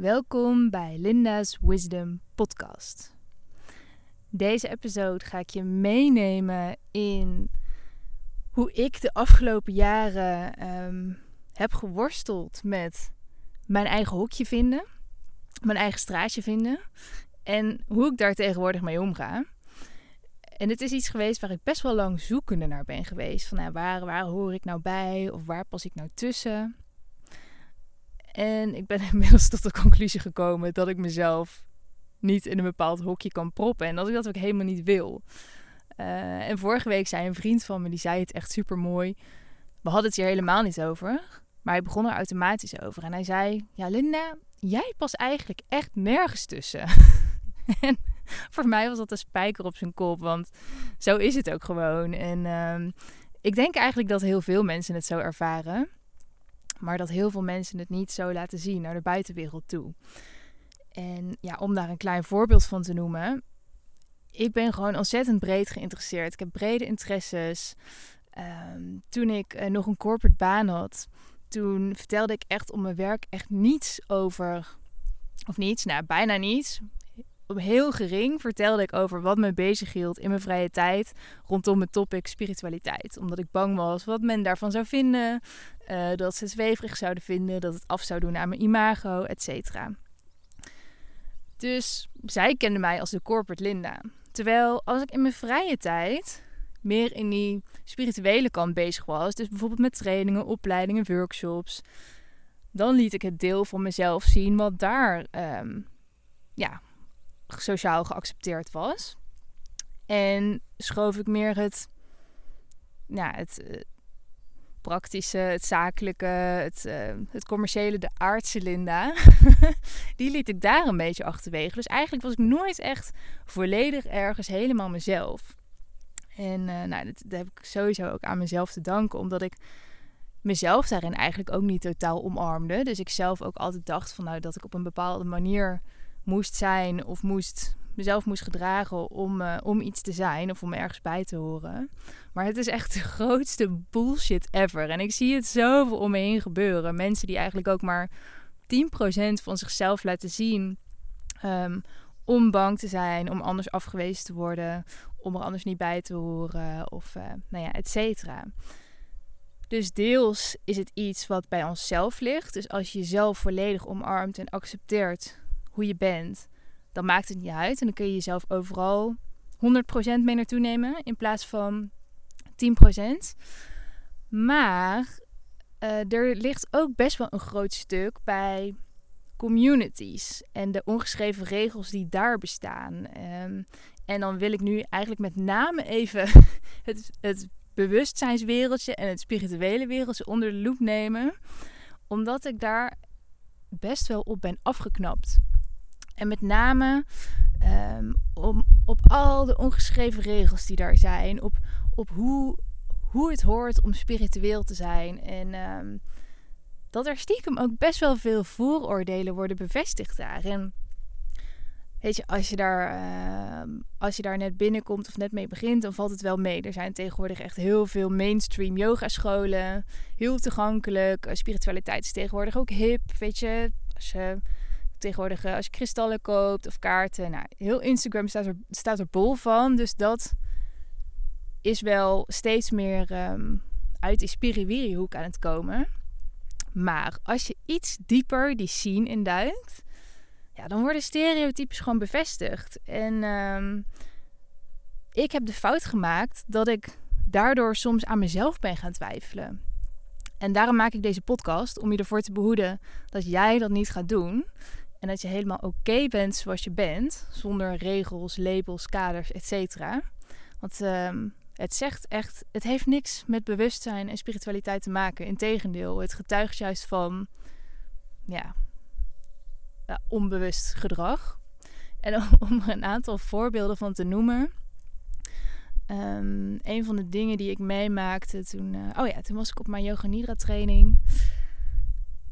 Welkom bij Linda's Wisdom Podcast. Deze episode ga ik je meenemen in hoe ik de afgelopen jaren ehm, heb geworsteld met mijn eigen hokje vinden, mijn eigen straatje vinden en hoe ik daar tegenwoordig mee omga. En het is iets geweest waar ik best wel lang zoekende naar ben geweest. Van nou, waar, waar hoor ik nou bij of waar pas ik nou tussen? En ik ben inmiddels tot de conclusie gekomen dat ik mezelf niet in een bepaald hokje kan proppen. En dat ik dat ook helemaal niet wil. Uh, en vorige week zei een vriend van me, die zei het echt super mooi. We hadden het hier helemaal niet over. Maar hij begon er automatisch over. En hij zei: Ja, Linda, jij past eigenlijk echt nergens tussen. en voor mij was dat een spijker op zijn kop. Want zo is het ook gewoon. En uh, ik denk eigenlijk dat heel veel mensen het zo ervaren. Maar dat heel veel mensen het niet zo laten zien naar de buitenwereld toe. En ja, om daar een klein voorbeeld van te noemen. Ik ben gewoon ontzettend breed geïnteresseerd. Ik heb brede interesses. Um, toen ik uh, nog een corporate baan had, toen vertelde ik echt om mijn werk echt niets over. Of niets, nou bijna niets heel gering vertelde ik over wat me bezig hield in mijn vrije tijd rondom het topic spiritualiteit. Omdat ik bang was wat men daarvan zou vinden, uh, dat ze het zweverig zouden vinden, dat het af zou doen aan mijn imago, et cetera. Dus zij kende mij als de corporate Linda. Terwijl als ik in mijn vrije tijd meer in die spirituele kant bezig was, dus bijvoorbeeld met trainingen, opleidingen, workshops, dan liet ik het deel van mezelf zien wat daar um, ja, sociaal geaccepteerd was. En schoof ik meer het, ja, het uh, praktische, het zakelijke, het, uh, het commerciële, de aardse Linda. die liet ik daar een beetje achterwege. Dus eigenlijk was ik nooit echt volledig ergens helemaal mezelf. En uh, nou, dat, dat, heb ik sowieso ook aan mezelf te danken, omdat ik mezelf daarin eigenlijk ook niet totaal omarmde. Dus ik zelf ook altijd dacht van nou dat ik op een bepaalde manier moest zijn of moest, mezelf moest gedragen om, uh, om iets te zijn of om ergens bij te horen. Maar het is echt de grootste bullshit ever. En ik zie het zoveel om me heen gebeuren. Mensen die eigenlijk ook maar 10% van zichzelf laten zien. Um, om bang te zijn, om anders afgewezen te worden, om er anders niet bij te horen of uh, nou ja, et cetera. Dus deels is het iets wat bij onszelf ligt. Dus als je jezelf volledig omarmt en accepteert hoe je bent, dan maakt het niet uit. En dan kun je jezelf overal 100% mee naartoe nemen in plaats van 10%. Maar uh, er ligt ook best wel een groot stuk bij communities en de ongeschreven regels die daar bestaan. Um, en dan wil ik nu eigenlijk met name even het, het bewustzijnswereldje en het spirituele wereldje onder de loep nemen, omdat ik daar best wel op ben afgeknapt. En met name um, om, op al de ongeschreven regels die daar zijn. Op, op hoe, hoe het hoort om spiritueel te zijn. En um, dat er stiekem ook best wel veel vooroordelen worden bevestigd daar. En weet je, als je daar, uh, als je daar net binnenkomt of net mee begint, dan valt het wel mee. Er zijn tegenwoordig echt heel veel mainstream yogascholen. Heel toegankelijk. Spiritualiteit is tegenwoordig ook hip. Weet je, als je tegenwoordig eh, als je kristallen koopt of kaarten. Nou, heel Instagram staat er, staat er bol van. Dus dat is wel steeds meer um, uit die spiriwiri hoek aan het komen. Maar als je iets dieper die scene induikt, ja, dan worden stereotypes gewoon bevestigd. En um, ik heb de fout gemaakt dat ik daardoor soms aan mezelf ben gaan twijfelen. En daarom maak ik deze podcast om je ervoor te behoeden dat jij dat niet gaat doen. En dat je helemaal oké bent zoals je bent. Zonder regels, labels, kaders, etc. Want um, het zegt echt, het heeft niks met bewustzijn en spiritualiteit te maken. Integendeel, het getuigt juist van, ja, onbewust gedrag. En om er een aantal voorbeelden van te noemen. Um, een van de dingen die ik meemaakte toen, uh, oh ja, toen was ik op mijn yoga nidra training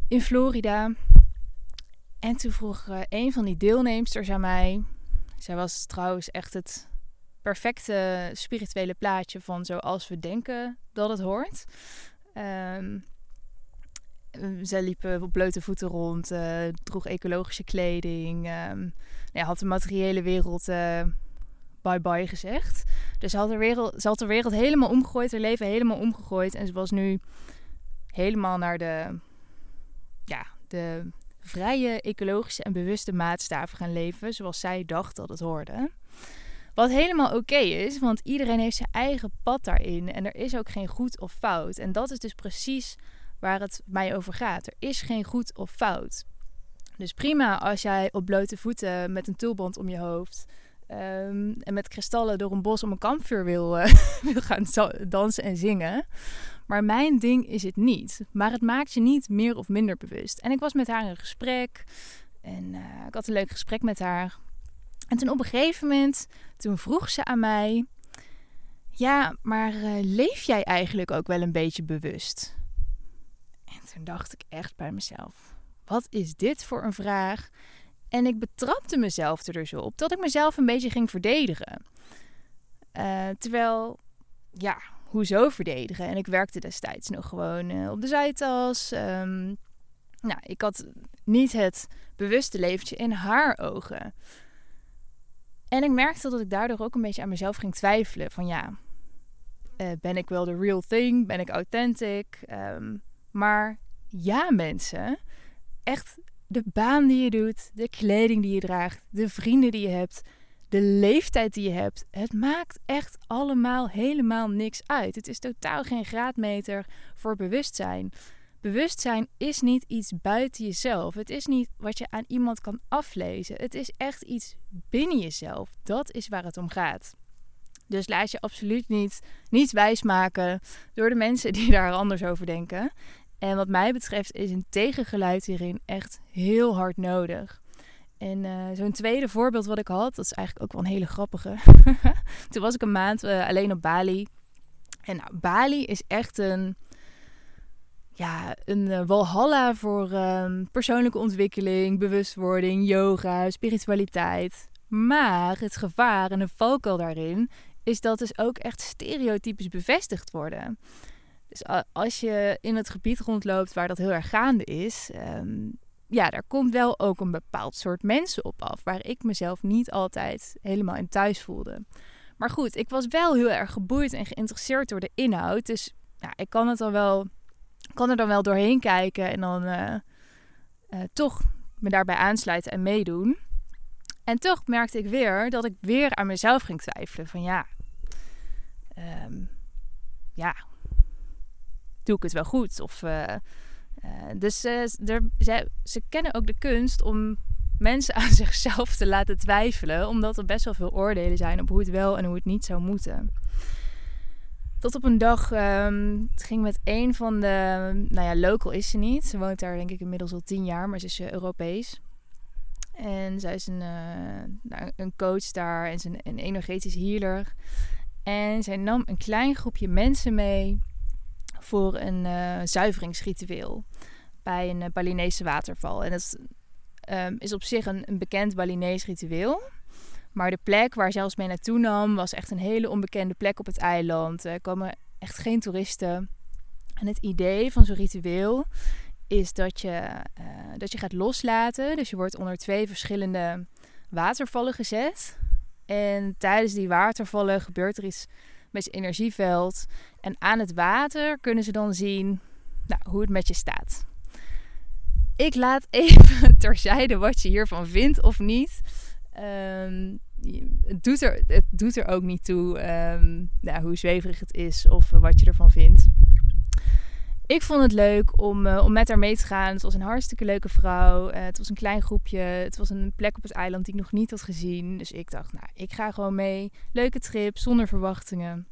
in Florida. En toen vroeg uh, een van die deelnemsters aan mij. Zij was trouwens echt het perfecte spirituele plaatje van zoals we denken dat het hoort. Um, zij liepen op blote voeten rond, uh, droeg ecologische kleding. Um, ja, had de materiële wereld uh, bye-bye gezegd. Dus ze had, de wereld, ze had de wereld helemaal omgegooid, haar leven helemaal omgegooid. En ze was nu helemaal naar de, ja, de vrije, ecologische en bewuste maatstaven gaan leven. Zoals zij dacht dat het hoorde. Wat helemaal oké is, want iedereen heeft zijn eigen pad daarin. En er is ook geen goed of fout. En dat is dus precies waar het mij over gaat. Er is geen goed of fout. Dus prima als jij op blote voeten met een tulband om je hoofd ehm, en met kristallen door een bos om een kampvuur wil, uh, wil gaan dansen en zingen. Maar mijn ding is het niet. Maar het maakt je niet meer of minder bewust. En ik was met haar in gesprek en uh, ik had een leuk gesprek met haar. En toen op een gegeven moment, toen vroeg ze aan mij: Ja, maar uh, leef jij eigenlijk ook wel een beetje bewust? En toen dacht ik echt bij mezelf: Wat is dit voor een vraag? En ik betrapte mezelf er dus op dat ik mezelf een beetje ging verdedigen. Uh, terwijl, ja, hoezo verdedigen? En ik werkte destijds nog gewoon uh, op de zijtas. Um, nou, ik had niet het bewuste leventje in haar ogen. En ik merkte dat ik daardoor ook een beetje aan mezelf ging twijfelen. Van ja, uh, ben ik wel de real thing? Ben ik authentic? Um, maar ja, mensen. Echt de baan die je doet, de kleding die je draagt, de vrienden die je hebt, de leeftijd die je hebt. Het maakt echt allemaal helemaal niks uit. Het is totaal geen graadmeter voor bewustzijn. Bewustzijn is niet iets buiten jezelf. Het is niet wat je aan iemand kan aflezen. Het is echt iets binnen jezelf. Dat is waar het om gaat. Dus laat je absoluut niet, niet wijsmaken door de mensen die daar anders over denken. En wat mij betreft is een tegengeluid hierin echt heel hard nodig. En uh, zo'n tweede voorbeeld wat ik had, dat is eigenlijk ook wel een hele grappige. Toen was ik een maand uh, alleen op Bali. En nou, Bali is echt een, ja, een uh, walhalla voor um, persoonlijke ontwikkeling, bewustwording, yoga, spiritualiteit. Maar het gevaar en de valkuil daarin is dat dus ook echt stereotypes bevestigd worden. Dus als je in het gebied rondloopt waar dat heel erg gaande is, um, ja, daar komt wel ook een bepaald soort mensen op af, waar ik mezelf niet altijd helemaal in thuis voelde. Maar goed, ik was wel heel erg geboeid en geïnteresseerd door de inhoud. Dus ja, ik kan, het dan wel, kan er dan wel doorheen kijken en dan uh, uh, toch me daarbij aansluiten en meedoen. En toch merkte ik weer dat ik weer aan mezelf ging twijfelen. Van ja, um, ja, doe ik het wel goed? Of, uh, dus er, ze, ze kennen ook de kunst om mensen aan zichzelf te laten twijfelen. Omdat er best wel veel oordelen zijn op hoe het wel en hoe het niet zou moeten. Tot op een dag, um, het ging met een van de, nou ja, local is ze niet. Ze woont daar denk ik inmiddels al tien jaar, maar ze is uh, Europees. En zij is een, uh, een coach daar en een energetisch healer. En zij nam een klein groepje mensen mee voor een uh, zuiveringsritueel bij een uh, Balinese waterval. En dat is op zich een, bekend Balinees ritueel. Maar de plek waar ze ons mee naartoe nam was echt een hele onbekende plek op het eiland. Er komen echt geen toeristen. En het idee van zo'n ritueel is dat je, uh, dat je gaat loslaten. Dus je wordt onder twee verschillende watervallen gezet. En tijdens die watervallen gebeurt er iets met je energieveld. En aan het water kunnen ze dan zien nou, hoe het met je staat. Ik laat even terzijde wat je hiervan vindt of niet. Um, het, doet er, het doet er ook niet toe um, nou, hoe zweverig het is of wat je ervan vindt. Ik vond het leuk om, uh, om met haar mee te gaan. Het was een hartstikke leuke vrouw. Uh, het was een klein groepje. Het was een plek op het eiland die ik nog niet had gezien. Dus ik dacht, nou, ik ga gewoon mee. Leuke trip, zonder verwachtingen.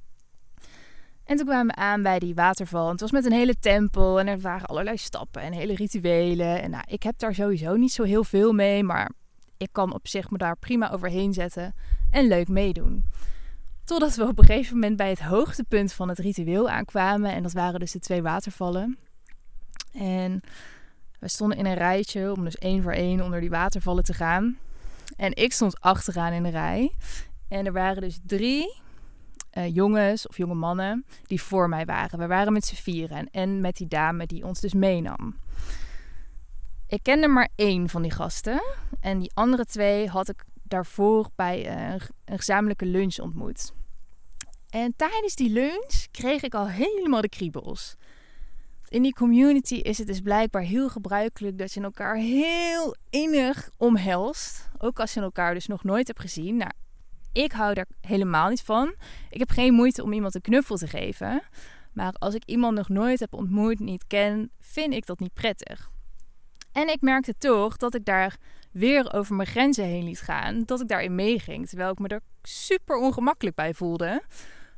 En toen kwamen we aan bij die waterval. En het was met een hele tempel en er waren allerlei stappen en hele rituelen. En nou, ik heb daar sowieso niet zo heel veel mee, maar ik kan op zich me daar prima overheen zetten en leuk meedoen. Totdat we op een gegeven moment bij het hoogtepunt van het ritueel aankwamen. En dat waren dus de twee watervallen. En we stonden in een rijtje om dus één voor één onder die watervallen te gaan. En ik stond achteraan in de rij. En er waren dus drie uh, jongens of jonge mannen die voor mij waren. We waren met z'n vieren en met die dame die ons dus meenam. Ik kende maar één van die gasten. En die andere twee had ik daarvoor bij een, een gezamenlijke lunch ontmoet. En tijdens die lunch kreeg ik al helemaal de kriebels. In die community is het dus blijkbaar heel gebruikelijk dat je elkaar heel innig omhelst. Ook als je elkaar dus nog nooit hebt gezien. Nou, ik hou daar helemaal niet van. Ik heb geen moeite om iemand een knuffel te geven. Maar als ik iemand nog nooit heb ontmoet, niet ken, vind ik dat niet prettig. En ik merkte toch dat ik daar weer over mijn grenzen heen liet gaan. Dat ik daarin meeging. Terwijl ik me er super ongemakkelijk bij voelde.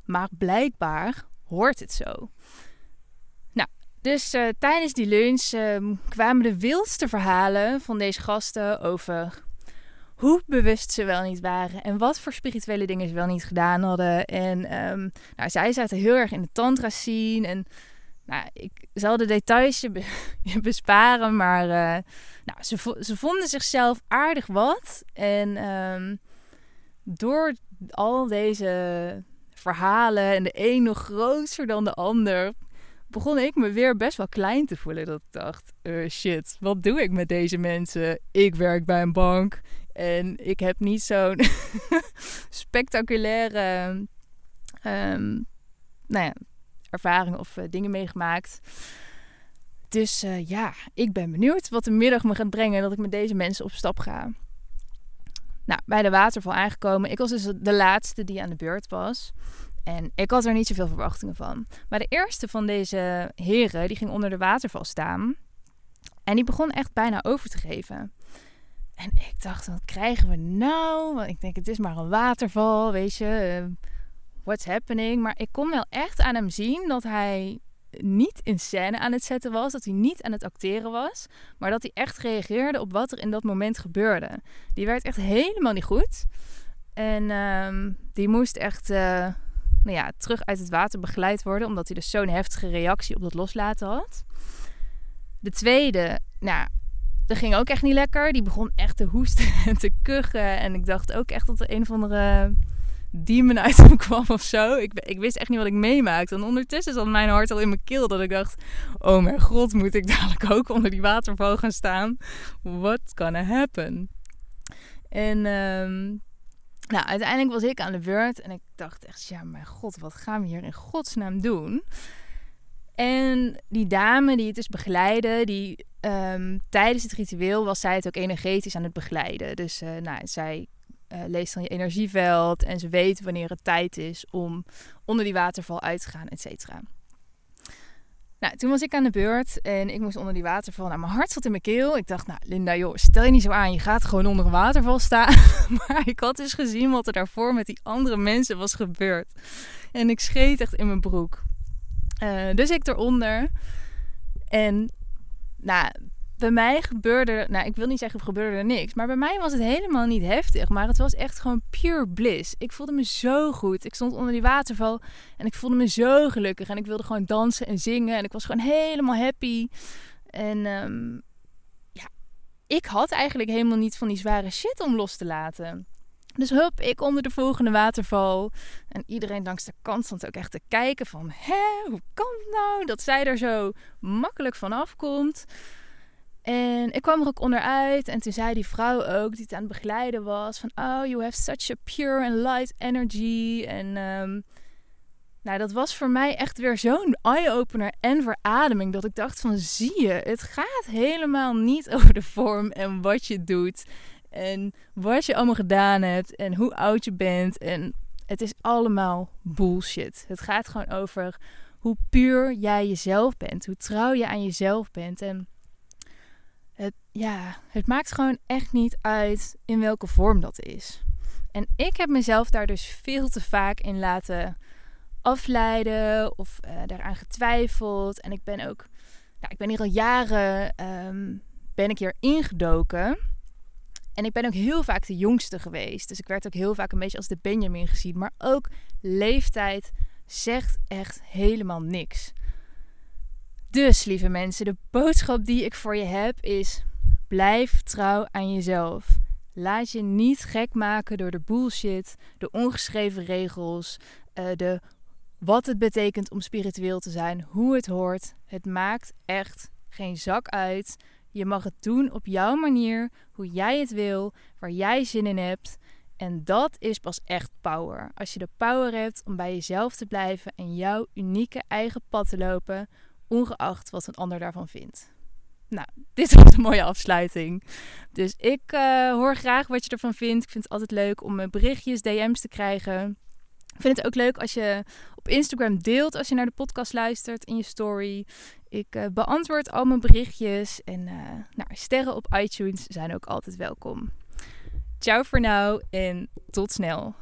Maar blijkbaar hoort het zo. Nou, dus uh, tijdens die lunch uh, kwamen de wildste verhalen van deze gasten over hoe bewust ze wel niet waren en wat voor spirituele dingen ze wel niet gedaan hadden. En um, nou, zij zaten heel erg in de tantra scene en nou, ik zal de details je, besparen, maar uh, nou, ze, ze vonden zichzelf aardig wat. En um, door al deze verhalen en de een nog groter dan de ander, begon ik me weer best wel klein te voelen. Dat ik dacht, uh, shit, wat doe ik met deze mensen? Ik werk bij een bank en ik heb niet zo'n spectaculaire um, nou ja, ervaring of uh, dingen meegemaakt. Dus uh, ja, ik ben benieuwd wat de middag me gaat brengen dat ik met deze mensen op stap ga. Nou, bij de waterval aangekomen. Ik was dus de laatste die aan de beurt was. En ik had er niet zoveel verwachtingen van. Maar de eerste van deze heren, die ging onder de waterval staan. En die begon echt bijna over te geven. En ik dacht, wat krijgen we nou? Want ik denk, het is maar een waterval, weet je. Uh, what's happening? Maar ik kon wel echt aan hem zien dat hij niet in scène aan het zetten was. Dat hij niet aan het acteren was. Maar dat hij echt reageerde op wat er in dat moment gebeurde. Die werd echt helemaal niet goed. En uh, die moest echt uh, nou ja, terug uit het water begeleid worden. Omdat hij dus zo'n heftige reactie op dat loslaten had. De tweede, nou, dat ging ook echt niet lekker. Die begon echt te hoesten en te kuchen. En ik dacht ook echt dat er een of andere demon uit hem kwam of zo. Ik, ik wist echt niet wat ik meemaakte. En ondertussen zat mijn hart al in mijn keel. Dat ik dacht, oh mijn god, moet ik dadelijk ook onder die waterval gaan staan? What gonna happen? En um, nou, uiteindelijk was ik aan de beurt. En ik dacht echt, ja mijn god, wat gaan we hier in godsnaam doen? En die dame die het dus begeleidde, die um, tijdens het ritueel was zij het ook energetisch aan het begeleiden. Dus uh, nou, zij uh, leest dan je energieveld en ze weet wanneer het tijd is om onder die waterval uit te gaan, et cetera. Nou, toen was ik aan de beurt en ik moest onder die waterval. Nou, mijn hart zat in mijn keel. Ik dacht, nou, Linda, joh, stel je niet zo aan. Je gaat gewoon onder een waterval staan. maar ik had dus gezien wat er daarvoor met die andere mensen was gebeurd. En ik scheet echt in mijn broek. Uh, dus ik eronder. En nou, bij mij gebeurde, nou ik wil niet zeggen gebeurde er niks, maar bij mij was het helemaal niet heftig, maar het was echt gewoon pure bliss. Ik voelde me zo goed. Ik stond onder die waterval en ik voelde me zo gelukkig en ik wilde gewoon dansen en zingen en ik was gewoon helemaal happy. En um, ja, ik had eigenlijk helemaal niet van die zware shit om los te laten. Dus hup, ik onder de volgende waterval. En iedereen langs de kant stond ook echt te kijken van... Hé, hoe kan het nou dat zij er zo makkelijk vanaf komt? En ik kwam er ook onderuit. En toen zei die vrouw ook, die het aan het begeleiden was... van, oh, you have such a pure and light energy. En um, nou, dat was voor mij echt weer zo'n eye-opener en verademing... dat ik dacht van, zie je, het gaat helemaal niet over de vorm en wat je doet... En wat je allemaal gedaan hebt en hoe oud je bent. En het is allemaal bullshit. Het gaat gewoon over hoe puur jij jezelf bent. Hoe trouw je aan jezelf bent. En het, ja, het maakt gewoon echt niet uit in welke vorm dat is. En ik heb mezelf daar dus veel te vaak in laten afleiden of uh, daaraan getwijfeld. En ik ben ook, nou, ik ben hier al jaren, um, ben ik hier ingedoken. En ik ben ook heel vaak de jongste geweest. Dus ik werd ook heel vaak een beetje als de Benjamin gezien. Maar ook leeftijd zegt echt helemaal niks. Dus, lieve mensen, de boodschap die ik voor je heb is: blijf trouw aan jezelf. Laat je niet gek maken door de bullshit, de ongeschreven regels, uh, de wat het betekent om spiritueel te zijn, hoe het hoort. Het maakt echt geen zak uit Je mag het doen op jouw manier, hoe jij het wil, waar jij zin in hebt. En dat is pas echt power. Als je de power hebt om bij jezelf te blijven en jouw unieke eigen pad te lopen, ongeacht wat een ander daarvan vindt. Nou, dit was een mooie afsluiting. Dus ik uh, hoor graag wat je ervan vindt. Ik vind het altijd leuk om berichtjes, DM's te krijgen. Ik vind het ook leuk als je op Instagram deelt als je naar de podcast luistert in je story. Ik uh, beantwoord al mijn berichtjes en nou, sterren op iTunes zijn ook altijd welkom. Ciao voor nu en tot snel.